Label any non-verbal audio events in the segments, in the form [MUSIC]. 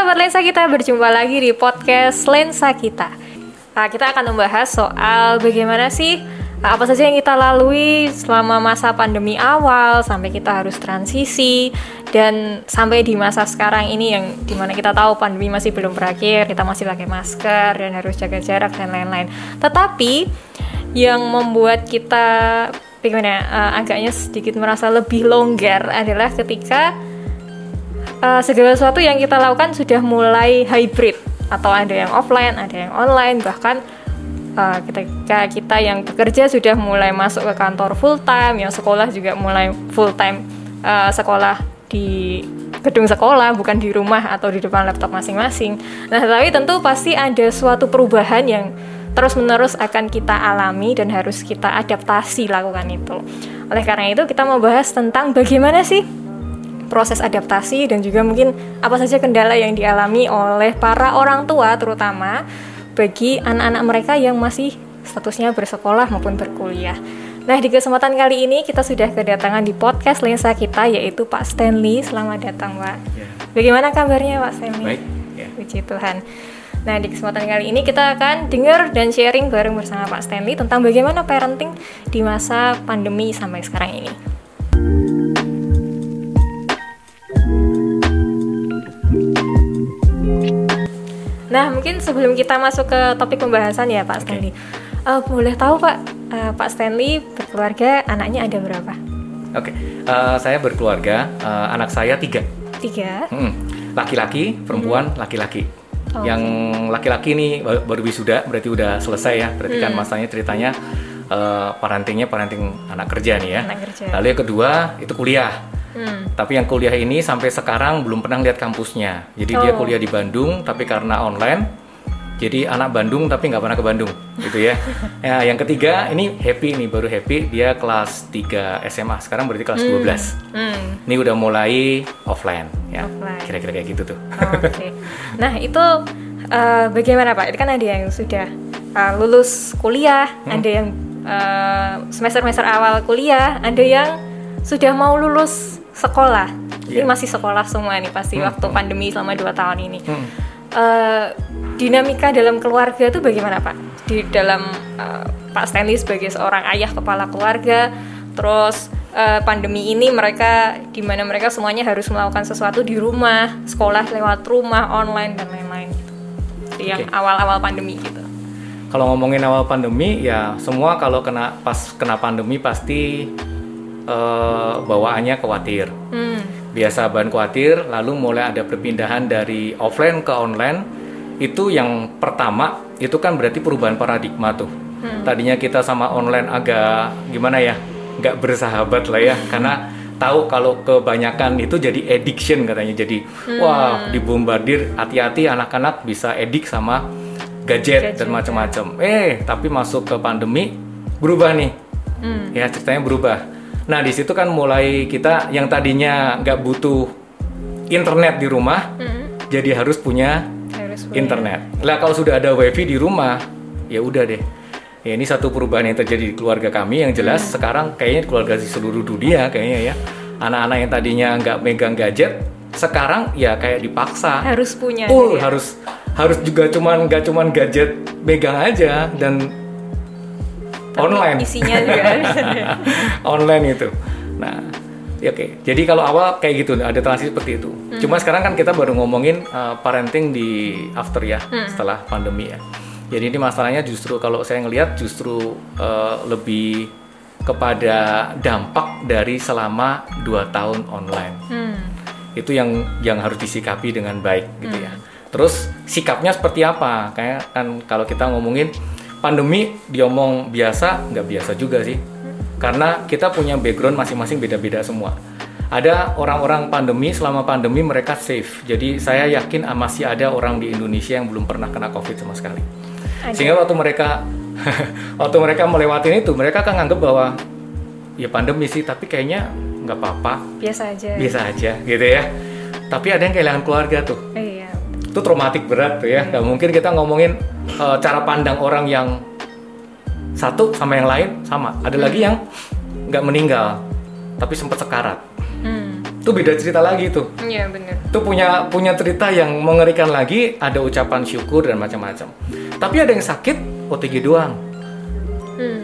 sahabat lensa kita, berjumpa lagi di podcast Lensa kita. Nah, kita akan membahas soal bagaimana sih apa saja yang kita lalui selama masa pandemi awal sampai kita harus transisi dan sampai di masa sekarang ini yang di mana kita tahu pandemi masih belum berakhir, kita masih pakai masker dan harus jaga jarak dan lain-lain. Tetapi yang membuat kita bagaimana uh, agaknya sedikit merasa lebih longgar adalah ketika uh, segala sesuatu yang kita lakukan sudah mulai hybrid atau ada yang offline, ada yang online, bahkan uh, ketika kita yang bekerja sudah mulai masuk ke kantor full time, yang sekolah juga mulai full time uh, sekolah di gedung sekolah, bukan di rumah atau di depan laptop masing-masing. Nah, tapi tentu pasti ada suatu perubahan yang terus-menerus akan kita alami dan harus kita adaptasi lakukan itu. Oleh karena itu, kita mau bahas tentang bagaimana sih proses adaptasi dan juga mungkin apa saja kendala yang dialami oleh para orang tua terutama bagi anak-anak mereka yang masih statusnya bersekolah maupun berkuliah. Nah, di kesempatan kali ini kita sudah kedatangan di podcast lensa kita yaitu Pak Stanley. Selamat datang, Pak. Ya. Bagaimana kabarnya, Pak Stanley? Baik. Ya. Puji Tuhan. Nah, di kesempatan kali ini kita akan dengar dan sharing bareng bersama Pak Stanley tentang bagaimana parenting di masa pandemi sampai sekarang ini. Nah, mungkin sebelum kita masuk ke topik pembahasan ya Pak Stanley, uh, boleh tahu Pak, uh, Pak Stanley berkeluarga, anaknya ada berapa? Oke, okay. uh, saya berkeluarga, uh, anak saya tiga. Tiga? Hmm. Laki-laki, perempuan, hmm. laki-laki. Oh, yang laki-laki ini baru wisuda, berarti udah selesai ya. Berarti kan hmm. kan masanya ceritanya uh, parentingnya parenting anak kerja nih ya. Anak kerja. Lalu yang kedua itu kuliah. Hmm. Tapi yang kuliah ini sampai sekarang belum pernah lihat kampusnya. Jadi oh. dia kuliah di Bandung, tapi karena online. Jadi anak Bandung tapi nggak pernah ke Bandung, gitu ya. [LAUGHS] ya. Yang ketiga ini happy nih, baru happy. Dia kelas 3 SMA, sekarang berarti kelas hmm. 12. Hmm. Ini udah mulai offline, ya. Kira-kira kayak gitu tuh. Oh, [LAUGHS] Oke. Okay. Nah itu uh, bagaimana Pak? Itu kan ada yang sudah uh, lulus kuliah, hmm. ada yang uh, semester-semester awal kuliah, ada yang sudah mau lulus sekolah. Yeah. Ini masih sekolah semua nih pasti hmm. waktu hmm. pandemi selama dua tahun ini. Hmm. Uh, dinamika dalam keluarga itu bagaimana Pak? Di dalam uh, Pak Stanley sebagai seorang ayah kepala keluarga, terus uh, pandemi ini mereka di mana mereka semuanya harus melakukan sesuatu di rumah, sekolah lewat rumah, online dan lain-lain. Gitu. Yang awal-awal pandemi gitu. Kalau ngomongin awal pandemi ya semua kalau kena pas kena pandemi pasti uh, bawaannya khawatir. Hmm. Biasa bahan khawatir, lalu mulai ada perpindahan dari offline ke online. Itu yang pertama, itu kan berarti perubahan paradigma tuh. Hmm. Tadinya kita sama online agak gimana ya, nggak bersahabat lah ya, karena tahu kalau kebanyakan itu jadi addiction katanya. Jadi hmm. wah dibombardir, hati-hati anak-anak bisa edik sama gadget, gadget dan macam-macam. Eh tapi masuk ke pandemi berubah nih. Hmm. Ya ceritanya berubah Nah di situ kan mulai kita yang tadinya nggak butuh internet di rumah, hmm. jadi harus punya, harus punya internet. Lah kalau sudah ada wifi di rumah, ya udah deh. Ya ini satu perubahan yang terjadi di keluarga kami yang jelas hmm. sekarang kayaknya keluarga di seluruh dunia kayaknya ya. Anak-anak yang tadinya nggak megang gadget, sekarang ya kayak dipaksa. Harus punya. Oh, ya? harus harus juga cuman nggak cuman gadget megang aja dan online isinya juga [LAUGHS] online itu nah ya oke okay. jadi kalau awal kayak gitu ada transisi seperti itu hmm. cuma sekarang kan kita baru ngomongin uh, parenting di after ya hmm. setelah pandemi ya jadi ini masalahnya justru kalau saya ngelihat justru uh, lebih kepada dampak dari selama dua tahun online hmm. itu yang yang harus disikapi dengan baik gitu hmm. ya terus sikapnya seperti apa kayak kan kalau kita ngomongin pandemi diomong biasa nggak biasa juga sih. Karena kita punya background masing-masing beda-beda semua. Ada orang-orang pandemi selama pandemi mereka safe. Jadi saya yakin masih ada orang di Indonesia yang belum pernah kena covid sama sekali. Ada. sehingga waktu mereka [LAUGHS] waktu mereka melewati itu mereka kan nganggap bahwa ya pandemi sih tapi kayaknya nggak apa-apa. Biasa aja. Biasa aja gitu ya. Tapi ada yang kehilangan keluarga tuh. Iya. Itu traumatik berat tuh ya iya. nggak mungkin kita ngomongin uh, cara pandang orang yang satu sama yang lain sama. Ada hmm. lagi yang nggak meninggal tapi sempat sekarat. Hmm. Itu beda cerita lagi tuh. Iya benar. Itu punya punya cerita yang mengerikan lagi, ada ucapan syukur dan macam-macam. Tapi ada yang sakit OTG doang. Hmm.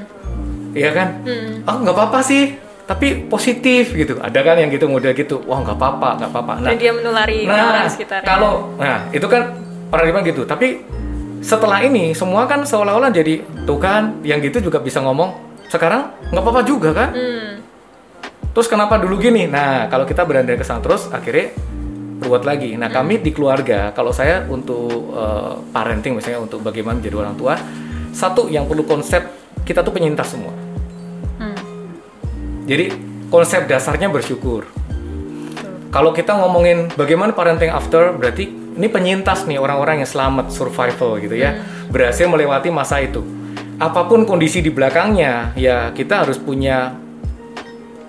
Iya kan? Hmm. Oh nggak apa-apa sih, tapi positif gitu. Ada kan yang gitu model gitu. Wah nggak apa-apa, nggak apa-apa. Nah, Dan dia menulari nah orang sekitarnya. kalau nah itu kan paradigma gitu. Tapi setelah ini semua kan seolah-olah jadi tuh kan yang gitu juga bisa ngomong. Sekarang nggak apa-apa juga kan? Hmm. Terus kenapa dulu gini? Nah, kalau kita berandai ke sana terus akhirnya ruwet lagi. Nah, kami di keluarga, kalau saya untuk eh, parenting misalnya untuk bagaimana menjadi orang tua, satu yang perlu konsep kita tuh penyintas semua. Hmm. Jadi konsep dasarnya bersyukur. Kalau kita ngomongin bagaimana parenting after, berarti ini penyintas nih orang-orang yang selamat survival gitu ya, berhasil melewati masa itu. Apa pun kondisi di belakangnya, ya kita harus punya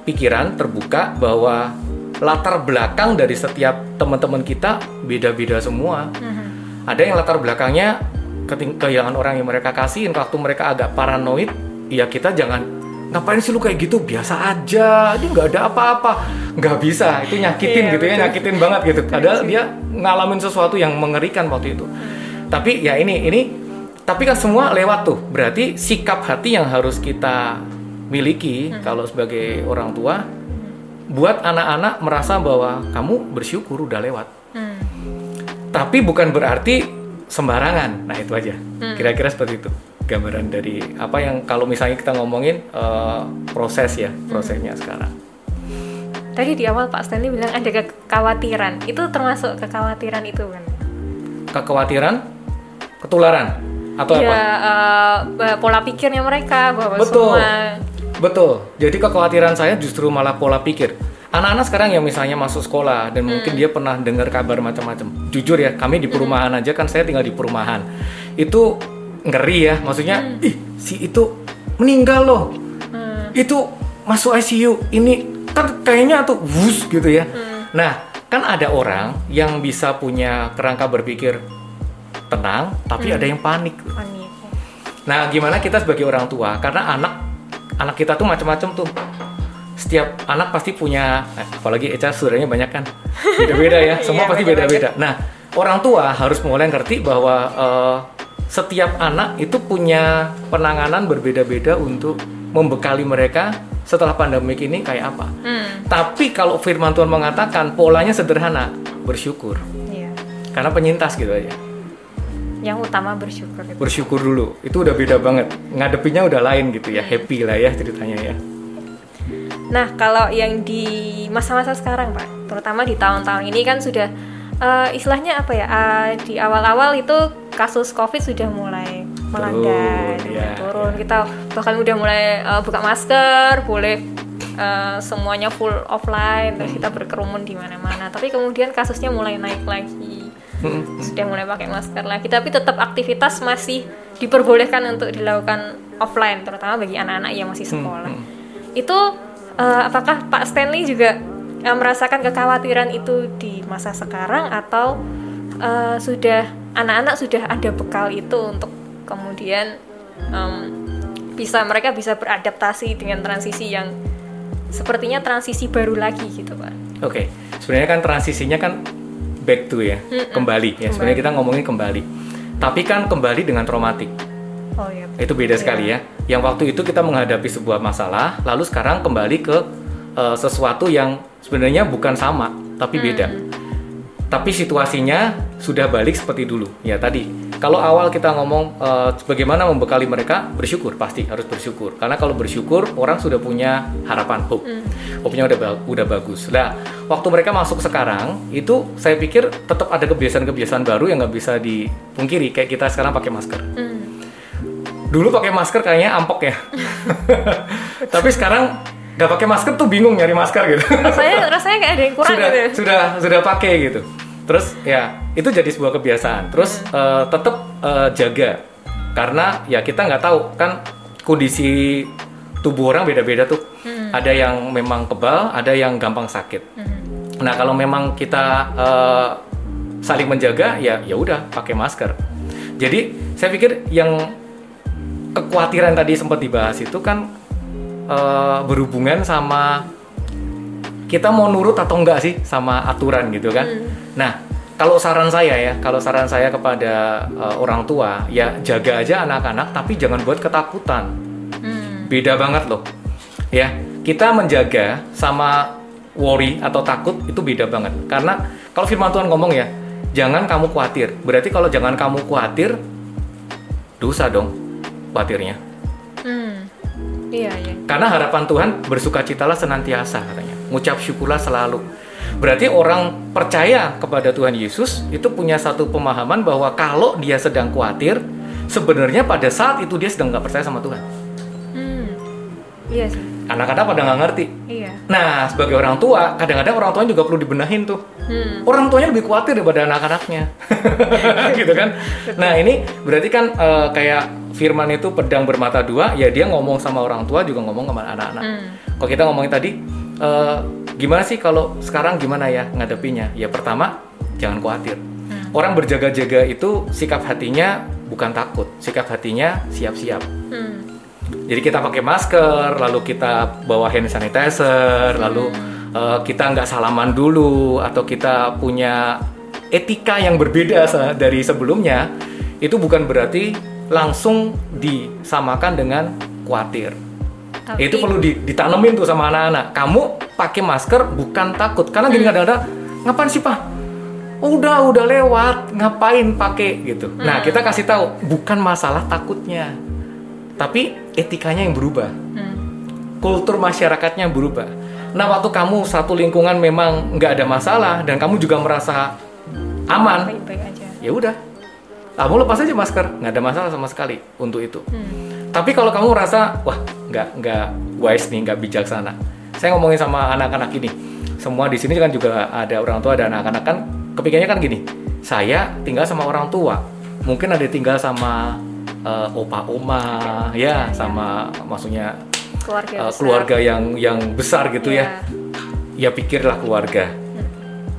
pikiran terbuka bahwa latar belakang dari setiap teman-teman kita beda-beda semua. Ada yang latar belakangnya kehilangan orang yang mereka kasihin waktu mereka agak paranoid, ya kita jangan ngapain sih lu kayak gitu? Biasa aja. Ini nggak ada apa-apa. Nggak bisa. Itu nyakitin Iya, gitu ya. nyakitin banget gitu. Padahal dia ngalamin sesuatu yang mengerikan waktu itu. Tapi ya ini ini tapi kan semua lewat tuh. Berarti sikap hati yang harus kita miliki kalau sebagai orang tua buat anak-anak merasa bahwa kamu bersyukur udah lewat. Hmm. tapi bukan berarti sembarangan. Nah itu aja. Kira-kira seperti itu gambaran dari apa yang kalau misalnya kita ngomongin eh, proses ya prosesnya sekarang Tadi di awal Pak Stanley bilang ada kekhawatiran. Itu termasuk kekhawatiran itu kan? kekhawatiran ketularan atau ya apa eh, pola pikirnya mereka bahwa Betul. semua Betul. Jadi kekhawatiran saya justru malah pola pikir. Anak-anak sekarang yang misalnya masuk sekolah dan mungkin dia pernah dengar kabar macam-macam. Jujur ya, kami di perumahan aja kan saya tinggal di perumahan. Itu ngeri ya, maksudnya ih si itu meninggal loh. Hmm. Itu masuk ICU. Ini kan kayaknya tuh wus gitu ya. Nah, kan ada orang yang bisa punya kerangka berpikir tenang, tapi ada yang panik. panik. Nah, gimana kita sebagai orang tua? Karena anak anak kita tuh macam-macam tuh. Setiap anak pasti punya, eh, apalagi Eca saudaranya banyak kan, beda-beda ya. [LAUGHS] Semua Iya, pasti beda-beda. Nah, orang tua harus mulai ngerti bahwa eh, setiap anak itu punya penanganan berbeda-beda untuk membekali mereka setelah pandemik ini kayak apa. Hmm. Tapi kalau Firman Tuhan mengatakan polanya sederhana, bersyukur. Iya. Karena penyintas gitu aja. Yang utama bersyukur. gitu. bersyukur dulu itu udah beda banget ngadepinnya udah lain gitu ya happy lah ya ceritanya ya Nah, kalau yang di masa-masa sekarang, Pak, terutama di tahun-tahun ini kan sudah eh, istilahnya apa ya? eh, di awal-awal itu kasus Covid sudah mulai melandai, Turun, mulai ya, turun. ya. Kita bahkan udah mulai eh, buka masker, boleh eh, semuanya full offline, terus kita berkerumun di mana-mana. Tapi kemudian kasusnya mulai naik lagi. Sudah mulai pakai masker lagi, tapi tetap aktivitas masih diperbolehkan untuk dilakukan offline, terutama bagi anak-anak yang masih sekolah. Itu eh, apakah Pak Stanley juga eh, merasakan kekhawatiran itu di masa sekarang atau eh, sudah anak-anak sudah ada bekal itu untuk kemudian em, bisa mereka bisa beradaptasi dengan transisi yang sepertinya transisi baru lagi gitu Pak. oke sebenarnya kan transisinya kan back to ya kembali. Ya sebenarnya kita ngomongin kembali. Tapi kan kembali dengan traumatik. Oh iya. itu beda sekali ya. Yang waktu itu kita menghadapi sebuah masalah lalu sekarang kembali ke eh, sesuatu yang sebenarnya bukan sama tapi beda. Tapi situasinya sudah balik seperti dulu. Ya tadi. Kalau awal kita ngomong eh, bagaimana membekali mereka bersyukur pasti harus bersyukur. Karena kalau bersyukur orang sudah punya harapan hope. Hope-nya udah udah bagus. Nah waktu mereka masuk sekarang itu saya pikir tetap ada kebiasaan-kebiasaan baru yang nggak bisa dipungkiri. Kayak kita sekarang pakai masker. Hmm. dulu pakai masker kayaknya ampok ya. [LAUGHS] Tapi sekarang nggak pakai masker tuh bingung nyari masker gitu. Rasanya rasanya kayak ada yang kurang sudah gitu. ya. sudah sudah pakai gitu terus ya itu jadi sebuah kebiasaan. Terus eh, tetap eh, jaga. Karena ya kita nggak tahu. Kan kondisi tubuh orang beda-beda tuh. Ada yang memang kebal ada yang gampang sakit. Nah kalau memang kita eh, saling menjaga ya ya udah pakai masker. Jadi saya pikir yang kekhawatiran tadi sempat dibahas itu kan eh, berhubungan sama kita mau nurut atau enggak sih sama aturan gitu kan. Nah, kalau saran saya ya, kalau saran saya kepada uh, orang tua, ya jaga aja anak-anak, tapi jangan buat ketakutan. Hmm. Beda banget loh. Ya, kita menjaga sama worry atau takut itu beda banget. Karena kalau firman Tuhan ngomong ya, jangan kamu khawatir. Berarti kalau jangan kamu khawatir, dosa dong khawatirnya. Hmm. Iya, iya. Karena harapan Tuhan bersukacitalah senantiasa katanya. Ngucap syukurlah selalu. Berarti orang percaya kepada Tuhan Yesus itu punya satu pemahaman bahwa kalau dia sedang khawatir, sebenarnya pada saat itu dia sedang nggak percaya sama Tuhan. Hmm. Iya sih. Anak-anak pada nggak ngerti. Iya. Nah, sebagai orang tua, kadang-kadang orang tuanya juga perlu dibenahin tuh. Hmm. Orang tuanya lebih khawatir daripada anak-anaknya, [LAUGHS] gitu kan? Nah, ini berarti kan eh, kayak Firman itu pedang bermata dua, ya dia ngomong sama orang tua juga ngomong sama anak-anak. Hmm. Kalau kita ngomongin tadi, eh, gimana sih kalau sekarang gimana ya ngadepinya? Ya pertama, jangan khawatir. Orang berjaga-jaga itu sikap hatinya bukan takut, sikap hatinya siap-siap. Hmm. Jadi kita pakai masker, lalu kita bawa hand sanitizer, lalu eh, kita nggak salaman dulu, atau kita punya etika yang berbeda dari sebelumnya, itu bukan berarti langsung disamakan dengan khawatir. Tapi- Itu perlu di- ditanemin tuh sama anak-anak. Kamu pakai masker bukan takut, karena gini kadang-kadang ngapain sih pak? Udah udah lewat, ngapain pakai gitu. Nah kita kasih tahu bukan masalah takutnya, tapi etikanya yang berubah, Hmm. kultur masyarakatnya berubah. Nah waktu kamu satu lingkungan memang nggak ada masalah dan kamu juga merasa aman, Baik-baik aja. ya udah, kamu lepas aja masker, nggak ada masalah sama sekali untuk itu. Hmm. Tapi kalau kamu merasa wah nggak nggak wise nih, nggak bijaksana, saya ngomongin sama anak-anak ini, semua di sini kan juga ada orang tua dan anak-anak kan kepikirnya kan gini, saya tinggal sama orang tua, mungkin ada tinggal sama eh, opa oma, ya sama maksudnya Keluarga. besar. keluarga yang yang besar gitu ya, Iya. ya pikirlah keluarga.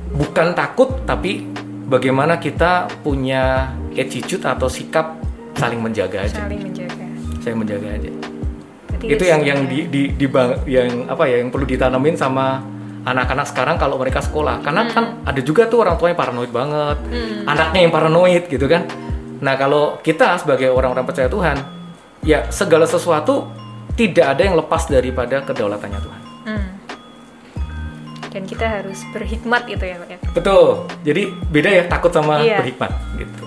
Bukan takut tapi bagaimana kita punya attitude atau sikap saling menjaga aja, Saling menjaga. Saling menjaga aja. Berarti itu yang yang sebenarnya- di, di, di bang- yang apa ya yang perlu ditanamin sama anak-anak sekarang kalau mereka sekolah. Karena kan ada juga tuh orang tua yang paranoid banget. Hmm. anaknya yang paranoid gitu kan. Nah kalau kita sebagai orang-orang percaya Tuhan ya segala sesuatu tidak ada yang lepas daripada kedaulatannya Tuhan. Hmm. Dan kita harus berhikmat itu ya, Pak ya. betul. Jadi beda ya takut sama Iya. berhikmat gitu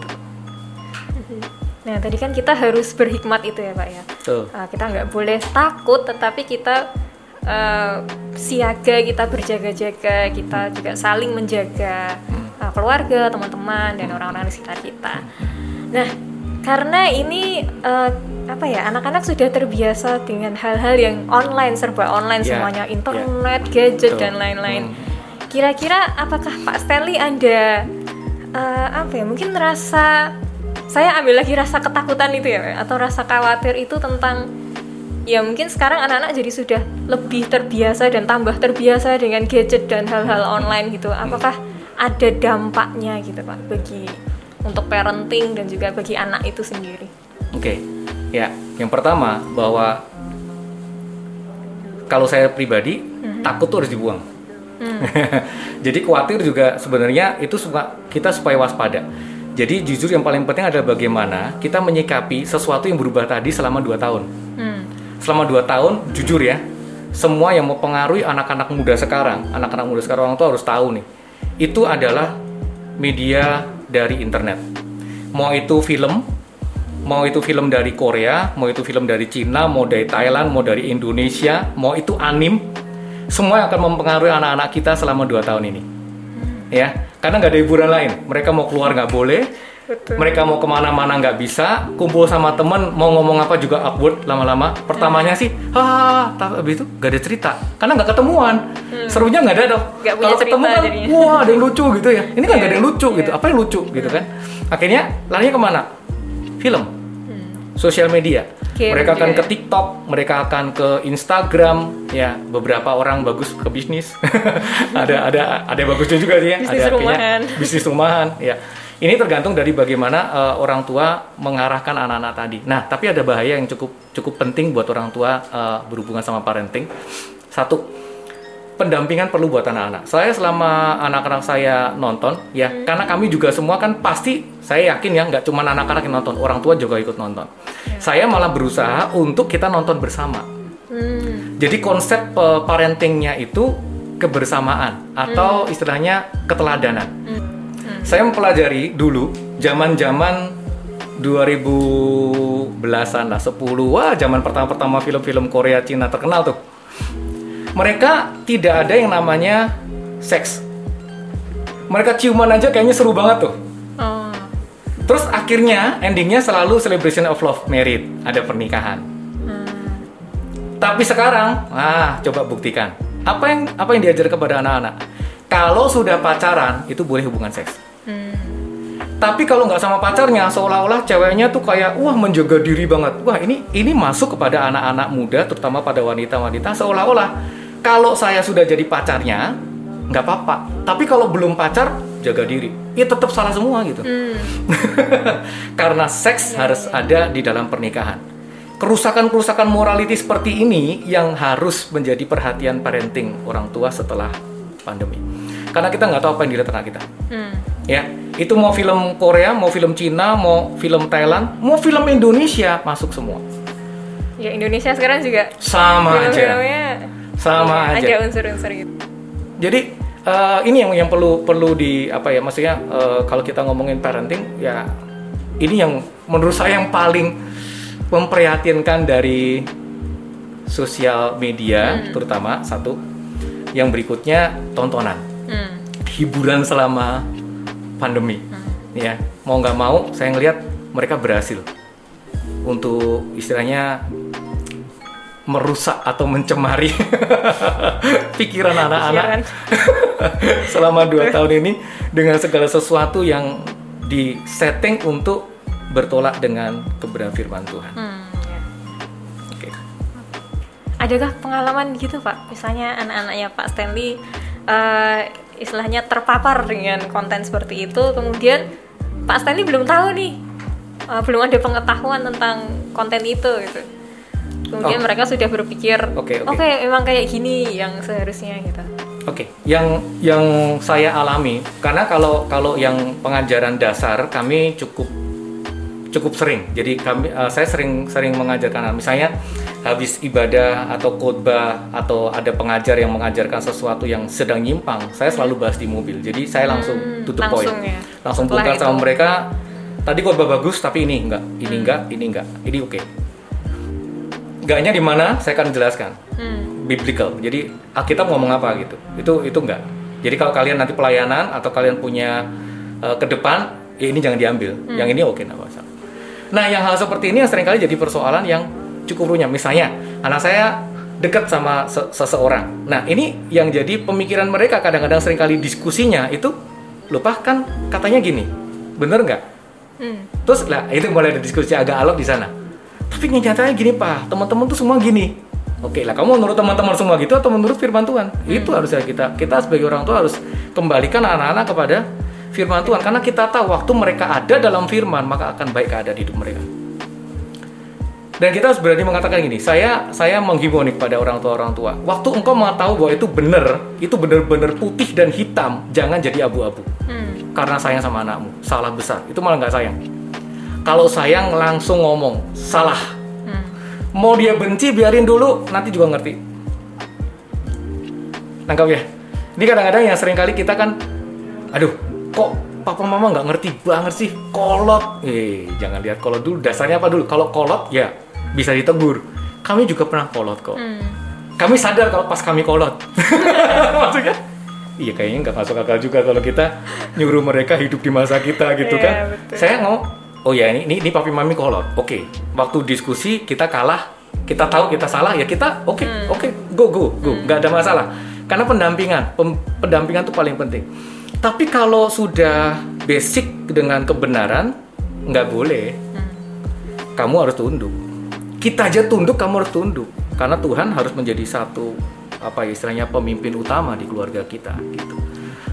Nah, tadi kan kita harus berhikmat itu ya, Pak ya. betul Uh, kita nggak boleh takut, tetapi kita uh, siaga, kita berjaga-jaga, kita juga saling menjaga uh, keluarga, teman-teman, dan orang-orang di sekitar kita. Nah, karena ini uh, apa ya, anak-anak sudah terbiasa dengan hal-hal yang online, serba online, Ya, semuanya ya. internet, gadget, Betul. dan lain-lain. Hmm. Kira-kira apakah Pak Stanley ada uh, apa ya, mungkin rasa saya ambil lagi rasa ketakutan itu ya, atau rasa khawatir itu tentang ya mungkin sekarang anak-anak jadi sudah lebih terbiasa dan tambah terbiasa dengan gadget dan hal-hal online gitu. Apakah ada dampaknya gitu Pak bagi untuk parenting dan juga bagi anak itu sendiri? Oke, ya. Yang pertama bahwa kalau saya pribadi takut tuh harus dibuang. [LAUGHS] Jadi khawatir juga sebenarnya itu suka kita supaya waspada. Jadi jujur yang paling penting adalah bagaimana kita menyikapi sesuatu yang berubah tadi selama 2 tahun. Hmm. Selama 2 tahun, jujur ya, semua yang mempengaruhi anak-anak muda sekarang, anak-anak muda sekarang orang tua harus tahu nih, itu adalah media dari internet. Mau itu film, mau itu film dari Korea, mau itu film dari Cina, mau dari Thailand, mau dari Indonesia, mau itu anim, semua yang akan mempengaruhi anak-anak kita selama 2 tahun ini. Ya, karena nggak ada hiburan lain. Mereka mau keluar nggak boleh, Betul. mereka mau ke mana-mana nggak bisa, kumpul sama temen mau ngomong apa juga awkward lama-lama. Pertamanya sih, hahaha, tapi habis itu nggak ada cerita, karena nggak ketemuan. Serunya nggak ada dong. Hmm. Kalau ketemu kan, jadinya. wah ada yang lucu gitu ya. Ini kan nggak ada yang lucu Iya. gitu. Apa yang lucu gitu kan? Akhirnya larinya ke mana? Film, Hmm. Sosial media. Game mereka akan juga ke. TikTok, mereka akan ke Instagram, ya beberapa orang bagus ke bisnis, [LAUGHS] ada ada ada bagusnya juga sih ya, Bisnis ada kayaknya rumahan. [LAUGHS] bisnis rumahan, ya. Ini tergantung dari bagaimana eh, orang tua mengarahkan anak-anak tadi. Nah, tapi ada bahaya yang cukup cukup penting buat orang tua eh, berhubungan sama parenting. Satu, pendampingan perlu buat anak-anak. Saya selama anak-anak saya nonton, ya, hmm. karena kami juga semua kan pasti saya yakin ya, nggak cuma anak-anak yang nonton, orang tua juga ikut nonton. Ya. Saya malah berusaha untuk kita nonton bersama. Hmm. Jadi konsep uh, parentingnya itu kebersamaan atau hmm. istilahnya keteladanan. Hmm. Hmm. Saya mempelajari dulu zaman-zaman 2010-an lah, 10 wah zaman pertama-pertama film-film Korea Cina terkenal tuh mereka tidak ada yang namanya seks. Mereka ciuman aja kayaknya seru banget tuh. Oh. Terus akhirnya endingnya selalu celebration of love, merit, ada pernikahan. Hmm. Tapi sekarang, ah coba buktikan. Apa yang apa yang diajar kepada anak-anak? Kalau sudah pacaran itu boleh hubungan seks. Hmm. Tapi kalau nggak sama pacarnya, seolah-olah ceweknya tuh kayak wah menjaga diri banget. Wah ini ini masuk kepada anak-anak muda, terutama pada wanita-wanita, seolah-olah kalau saya sudah jadi pacarnya nggak apa-apa. Tapi kalau belum pacar jaga diri. Ya tetap salah semua gitu. Hmm. [LAUGHS] karena seks ya, harus ya. ada di dalam pernikahan. Kerusakan-kerusakan morality seperti ini yang harus menjadi perhatian parenting orang tua setelah pandemi. Karena kita nggak tahu apa yang dilihat anak kita. Hmm. ya itu mau film Korea mau film Cina mau film Thailand mau film Indonesia masuk semua. Ya Indonesia sekarang juga sama aja sama ya, aja ada unsur-unsur gitu jadi uh, ini yang yang perlu perlu di apa ya maksudnya uh, kalau kita ngomongin parenting ya ini yang menurut saya yang paling memprihatinkan dari sosial media hmm. terutama satu yang berikutnya tontonan hmm. hiburan selama pandemi hmm. ya mau nggak mau saya ngelihat mereka berhasil untuk istilahnya merusak atau mencemari [LAUGHS] pikiran anak-anak [LAUGHS] selama dua tahun ini dengan segala sesuatu yang disetting untuk bertolak dengan kebenaran firman Tuhan. Hmm, ya. Oke. Okay. Adakah pengalaman gitu Pak? Misalnya anak-anaknya Pak Stanley uh, istilahnya terpapar dengan konten seperti itu, kemudian Pak Stanley belum tahu nih, uh, belum ada pengetahuan tentang konten itu gitu kemudian oh. mereka sudah berpikir oke okay, okay. okay, emang kayak gini yang seharusnya gitu oke okay. yang yang saya alami karena kalau kalau yang pengajaran dasar kami cukup cukup sering jadi kami uh, saya sering sering mengajarkan misalnya habis ibadah atau khotbah atau ada pengajar yang mengajarkan sesuatu yang sedang nyimpang saya selalu bahas di mobil jadi saya langsung hmm, tutup poin ya. langsung buka sama mereka tadi khotbah bagus tapi ini enggak ini hmm. enggak ini enggak ini oke okay enggaknya di mana saya akan jelaskan. Hmm. biblical. Jadi Alkitab ngomong apa gitu. Itu itu enggak jadi kalau kalian nanti pelayanan atau kalian punya uh, ke depan ya ini jangan diambil. Hmm. yang ini oke nggak masalah. Nah yang hal seperti ini yang sering kali jadi persoalan yang cukup runyam. Misalnya anak saya dekat sama se seseorang. Nah ini yang jadi pemikiran mereka kadang-kadang sering kali diskusinya itu lupa kan katanya gini. Bener nggak? Hmm. terus lah itu mulai ada diskusi agak alok di sana tapi nyatanya gini pak. Teman-teman tuh semua gini. Oke lah kamu menurut teman-teman semua gitu atau menurut firman Tuhan? Hmm. itu harusnya kita kita sebagai orang tua harus kembalikan anak-anak kepada firman Tuhan. Karena kita tahu waktu mereka ada dalam firman maka akan baik keadaan hidup mereka. Dan kita harus berani mengatakan gini saya saya menghimbau nih pada orang tua orang tua. Waktu engkau mau tahu bahwa itu benar itu benar-benar putih dan hitam jangan jadi abu-abu. Hmm. karena sayang sama anakmu. Salah besar. Itu malah nggak sayang kalau sayang langsung ngomong salah. Hmm. mau dia benci biarin dulu nanti juga ngerti. Nangkap ya? Ini kadang-kadang yang sering kali kita kan aduh kok papa mama nggak ngerti banget sih? Kolot. Eh jangan lihat kolot dulu. Dasarnya apa dulu? Kalau kolot ya bisa ditegur. Kami juga pernah kolot kok. Hmm. kami sadar kalau pas kami kolot. [LAUGHS] Maksudnya? Iya kayaknya nggak masuk akal juga kalau kita nyuruh mereka hidup di masa kita gitu yeah, kan. betul. saya ngomong oh ya ini ini, ini papi mami kolot oke okay. waktu diskusi kita kalah kita tahu kita salah ya kita oke okay, hmm. oke okay, go go go hmm. nggak ada masalah karena pendampingan pem, pendampingan itu paling penting tapi kalau sudah basic dengan kebenaran nggak boleh hmm. kamu harus tunduk kita aja tunduk kamu harus tunduk karena Tuhan harus menjadi satu apa istilahnya pemimpin utama di keluarga kita gitu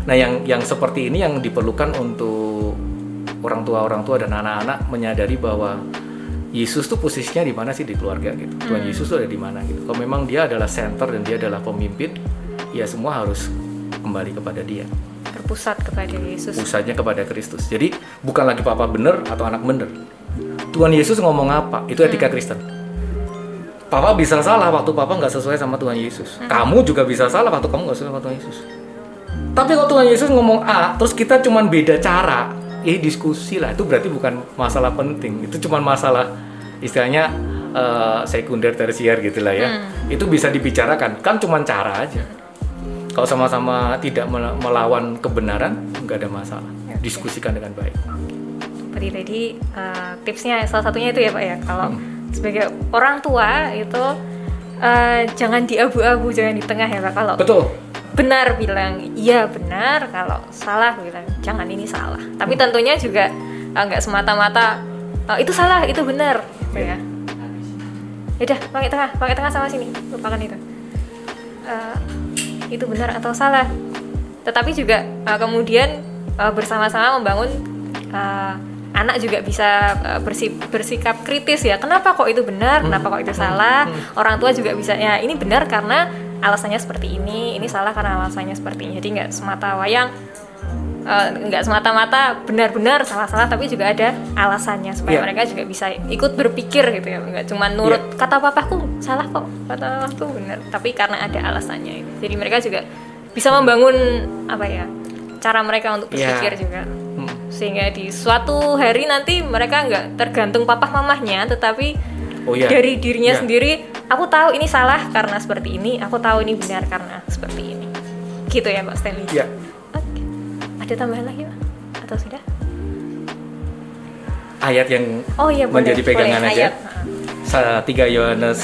nah yang yang seperti ini yang diperlukan untuk orang tua orang tua dan anak-anak menyadari bahwa Yesus tuh posisinya di mana sih di keluarga gitu. Tuhan hmm. Yesus tuh ada di mana gitu. Kalau memang dia adalah center dan dia adalah pemimpin, ya semua harus kembali kepada dia. Berpusat kepada Yesus. pusatnya kepada Kristus. Jadi bukan lagi papa bener atau anak bener Tuhan Yesus ngomong apa? Itu etika Kristen. Papa bisa salah waktu papa nggak sesuai sama Tuhan Yesus. Kamu juga bisa salah waktu kamu nggak sesuai sama Tuhan Yesus. Tapi kalau Tuhan Yesus ngomong A terus kita cuman beda cara eh diskusi lah. Itu berarti bukan masalah penting. Itu cuman masalah istilahnya eh, sekunder tersier gitu lah ya. Itu bisa dibicarakan. Kan cuman cara aja. Kalau sama-sama tidak mel- melawan kebenaran nggak ada masalah. Diskusikan dengan baik. Seperti tadi eh, tipsnya salah satunya itu ya Pak ya? Kalau Hmm. sebagai orang tua itu eh, jangan di abu-abu jangan di tengah ya Pak. Kalau betul benar bilang iya benar. Kalau salah bilang jangan ini salah. Tapi tentunya juga eh, nggak semata-mata eh, itu salah itu benar. Gitu ya. Udah pakai tengah pakai tengah sama sini. Lupakan itu. Eh, itu benar atau salah. Tetapi juga eh, kemudian eh, bersama-sama membangun eh, anak juga bisa eh, bersi- bersikap kritis ya. Kenapa kok itu benar? Kenapa kok itu salah? Orang tua juga bisa ya ini benar karena alasannya seperti ini ini salah karena alasannya seperti ini jadi nggak semata wayang eh, nggak semata-mata benar-benar salah-salah tapi juga ada alasannya supaya Iya. mereka juga bisa ikut berpikir gitu ya nggak cuma nurut kata papaku salah kok kata papaku benar tapi karena ada alasannya itu. jadi mereka juga bisa membangun apa ya cara mereka untuk Iya. berpikir juga Hmm. sehingga di suatu hari nanti mereka nggak tergantung papa mamahnya tetapi oh iya dari dirinya Iya. sendiri aku tahu ini salah karena seperti ini aku tahu ini benar karena seperti ini gitu ya Pak Stanley Iya. Oke. ada tambahan lagi Pak atau sudah ayat yang oh iya boleh. Menjadi pegangan Boleh, aja. ayat. sa- 3 Yohanes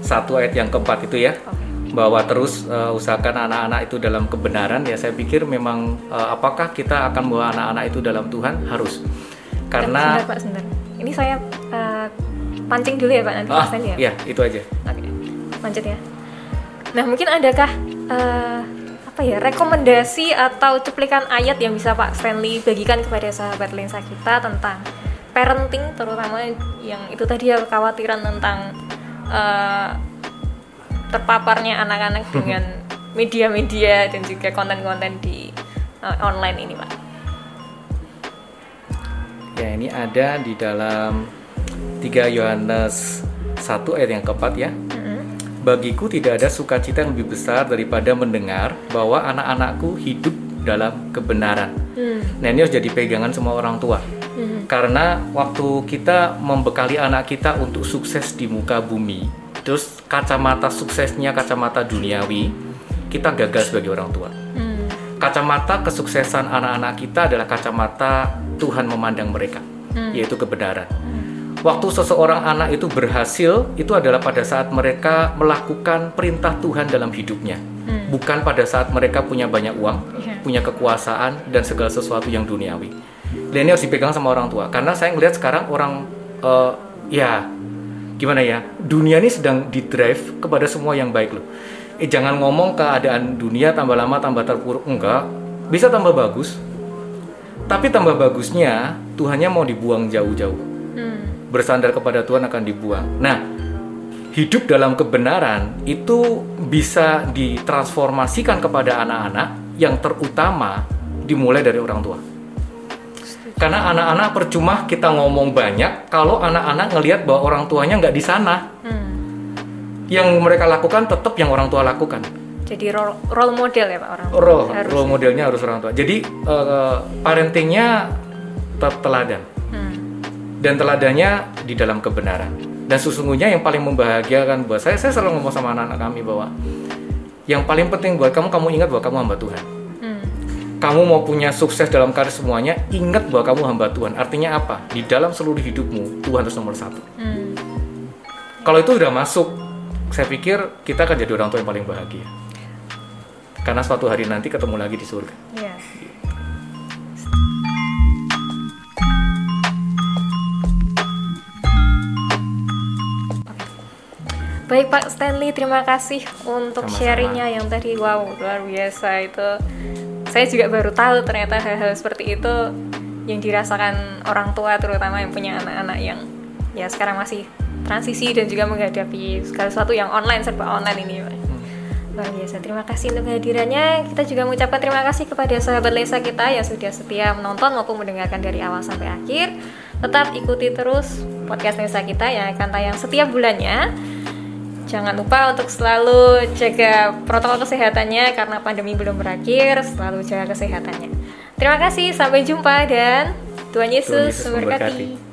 1 ayat yang keempat itu ya Oke. bahwa terus uh, usahakan anak-anak itu dalam kebenaran ya saya pikir memang uh, apakah kita akan membawa anak-anak itu dalam Tuhan harus karena sebentar Pak sebentar ini saya eh, pancing dulu ya Pak nanti ah ya iya itu aja Oke, lanjut ya. Nah, mungkin adakah eh, apa ya rekomendasi atau cuplikan ayat yang bisa Pak Stanley bagikan kepada sahabat lensa kita tentang parenting, terutama yang itu tadi ya kekhawatiran tentang eh, terpaparnya anak-anak [LAUGHS] dengan media-media dan juga konten-konten di eh, online ini, Pak. ya ini ada di dalam 3 Yohanes 1 ayat yang keempat ya Bagiku tidak ada sukacita yang lebih besar daripada mendengar bahwa anak-anakku hidup dalam kebenaran. Hmm. Nah ini harus jadi pegangan semua orang tua. Hmm. Karena waktu kita membekali anak kita untuk sukses di muka bumi, terus kacamata suksesnya kacamata duniawi, kita gagal sebagai orang tua. Hmm. Kacamata kesuksesan anak-anak kita adalah kacamata Tuhan memandang mereka, yaitu kebenaran. Waktu seseorang anak itu berhasil, itu adalah pada saat mereka melakukan perintah Tuhan dalam hidupnya, bukan pada saat mereka punya banyak uang, Iya. punya kekuasaan dan segala sesuatu yang duniawi. Dan ini harus dipegang sama orang tua, karena saya ngelihat sekarang orang, eh, ya gimana ya, dunia ini sedang di drive kepada semua yang baik loh. Eh jangan ngomong keadaan dunia tambah lama tambah terpuruk, enggak, bisa tambah bagus. Tapi tambah bagusnya Tuhannya mau dibuang jauh-jauh Hmm. Bersandar kepada Tuhan akan dibuang. Nah, hidup dalam kebenaran itu bisa ditransformasikan kepada anak-anak yang terutama dimulai dari orang tua. Karena anak-anak percuma kita ngomong banyak kalau anak-anak ngelihat bahwa orang tuanya nggak di sana. Hmm. Yang mereka lakukan tetap yang orang tua lakukan. Jadi role, role model ya Pak orang. tua. Role, Harus. role modelnya harus orang tua. Jadi eh, parentingnya tetap teladan. Dan teladannya di dalam kebenaran. Dan sesungguhnya yang paling membahagiakan buat saya, saya selalu ngomong sama anak-anak kami bahwa yang paling penting buat kamu, kamu ingat bahwa kamu hamba Tuhan. Hmm. Kamu mau punya sukses dalam karir semuanya, ingat bahwa kamu hamba Tuhan. Artinya apa? Di dalam seluruh hidupmu, Tuhan harus nomor satu. Hmm. Kalau itu udah masuk, saya pikir kita akan jadi orang tua yang paling bahagia. Karena suatu hari nanti ketemu lagi di surga. Iya. Baik Pak Stanley, terima kasih untuk Sama-sama. sharingnya yang tadi wow luar biasa itu. Saya juga baru tahu ternyata hal-hal seperti itu yang dirasakan orang tua terutama yang punya anak-anak yang ya sekarang masih transisi dan juga menghadapi segala sesuatu yang online serba online ini Pak. Luar biasa. Terima kasih untuk kehadirannya. Kita juga mengucapkan terima kasih kepada sahabat Lensa kita yang sudah setia menonton maupun mendengarkan dari awal sampai akhir. Tetap ikuti terus podcast Lensa kita yang akan tayang setiap bulannya. Jangan lupa untuk selalu jaga protokol kesehatannya karena pandemi belum berakhir, selalu jaga kesehatannya. Terima kasih, sampai jumpa dan Tuhan Yesus, Yesus memberkati. memberkati.